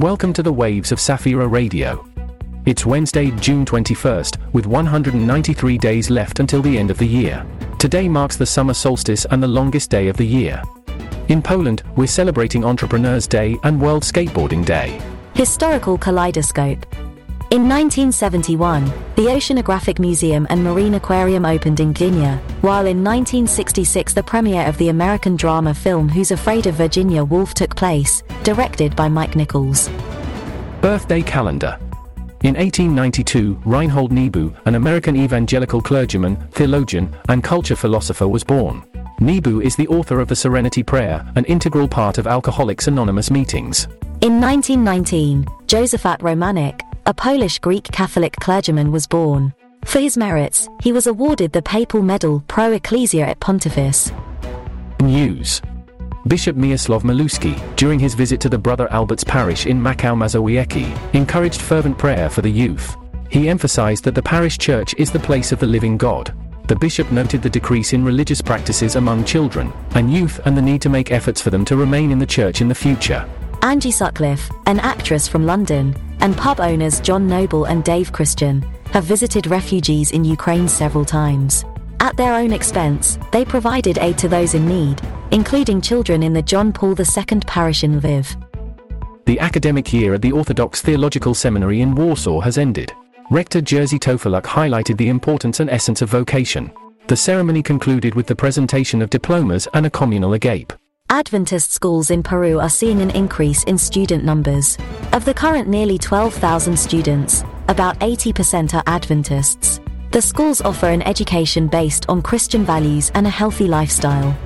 Welcome to the waves of Safira Radio. It's Wednesday, June 21st, with 193 days left until the end of the year. Today marks the summer solstice and the longest day of the year. In Poland, we're celebrating Entrepreneurs Day and World Skateboarding Day. Historical Kaleidoscope. In 1971, the Oceanographic Museum and Marine Aquarium opened in Gdynia, while in 1966 the premiere of the American drama film Who's Afraid of Virginia Woolf took place, directed by Mike Nichols. Birthday calendar. In 1892, Reinhold Niebuhr, an American evangelical clergyman, theologian, and culture philosopher was born. Niebuhr is the author of the Serenity Prayer, an integral part of Alcoholics Anonymous meetings. In 1919, Josephat Romanik, a Polish Greek Catholic clergyman was born. For his merits, he was awarded the papal medal Pro Ecclesia et Pontifice. News. Bishop Mieczysław Maluski, during his visit to the Brother Albert's parish in Maków Mazowiecki, encouraged fervent prayer for the youth. He emphasized that the parish church is the place of the living God. The bishop noted the decrease in religious practices among children and youth and the need to make efforts for them to remain in the church in the future. Angie Sutcliffe, an actress from London, and pub owners John Noble and Dave Christian, have visited refugees in Ukraine several times. At their own expense, they provided aid to those in need, including children in the John Paul II parish in Lviv. The academic year at the Orthodox Theological Seminary in Warsaw has ended. Rector Jerzy Tofiluk highlighted the importance and essence of vocation. The ceremony concluded with the presentation of diplomas and a communal agape. Adventist schools in Peru are seeing an increase in student numbers. Of the current nearly 12,000 students, about 80% are Adventists. The schools offer an education based on Christian values and a healthy lifestyle.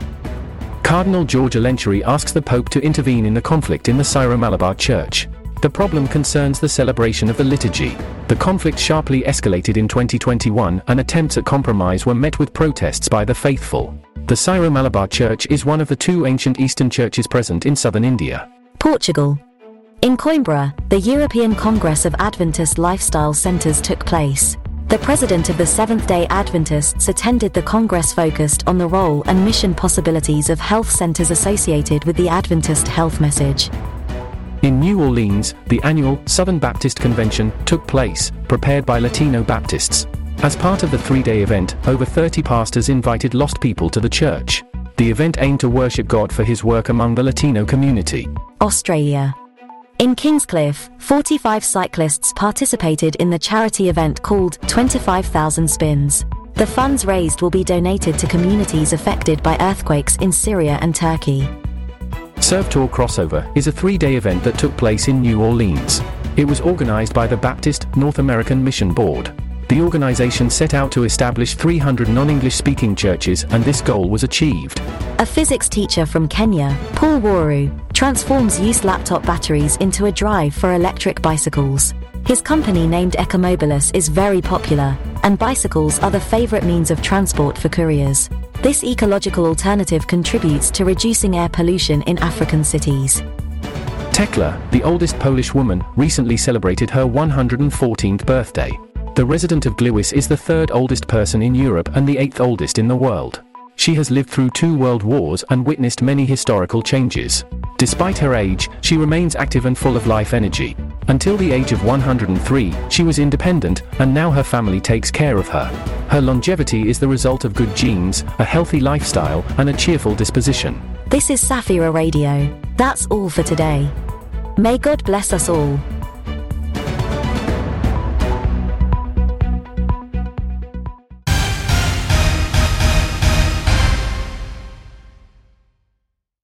Cardinal George Alencherry asks the Pope to intervene in the conflict in the Syro-Malabar Church. The problem concerns the celebration of the liturgy. The conflict sharply escalated in 2021 and attempts at compromise were met with protests by the faithful. The Syro-Malabar Church is one of the two ancient Eastern churches present in southern India. Portugal. In Coimbra, the European Congress of Adventist Lifestyle Centers took place. The president of the Seventh day Adventists attended the Congress focused on the role and mission possibilities of health centers associated with the Adventist health message. In New Orleans, the annual Southern Baptist Convention took place, prepared by Latino Baptists. As part of the three day event, over 30 pastors invited lost people to the church. The event aimed to worship God for his work among the Latino community. Australia. In Kingscliff, 45 cyclists participated in the charity event called 25,000 Spins. The funds raised will be donated to communities affected by earthquakes in Syria and Turkey. Serve Tour Crossover is a three day event that took place in New Orleans. It was organized by the Baptist North American Mission Board. The organization set out to establish 300 non English speaking churches, and this goal was achieved. A physics teacher from Kenya, Paul Waru, transforms used laptop batteries into a drive for electric bicycles. His company named Ecomobilis is very popular, and bicycles are the favorite means of transport for couriers. This ecological alternative contributes to reducing air pollution in African cities. Tekla, the oldest Polish woman, recently celebrated her 114th birthday. The resident of Gliwice is the third oldest person in Europe and the eighth oldest in the world. She has lived through two world wars and witnessed many historical changes. Despite her age, she remains active and full of life energy. Until the age of 103, she was independent, and now her family takes care of her. Her longevity is the result of good genes, a healthy lifestyle, and a cheerful disposition. This is Safira Radio. That's all for today. May God bless us all.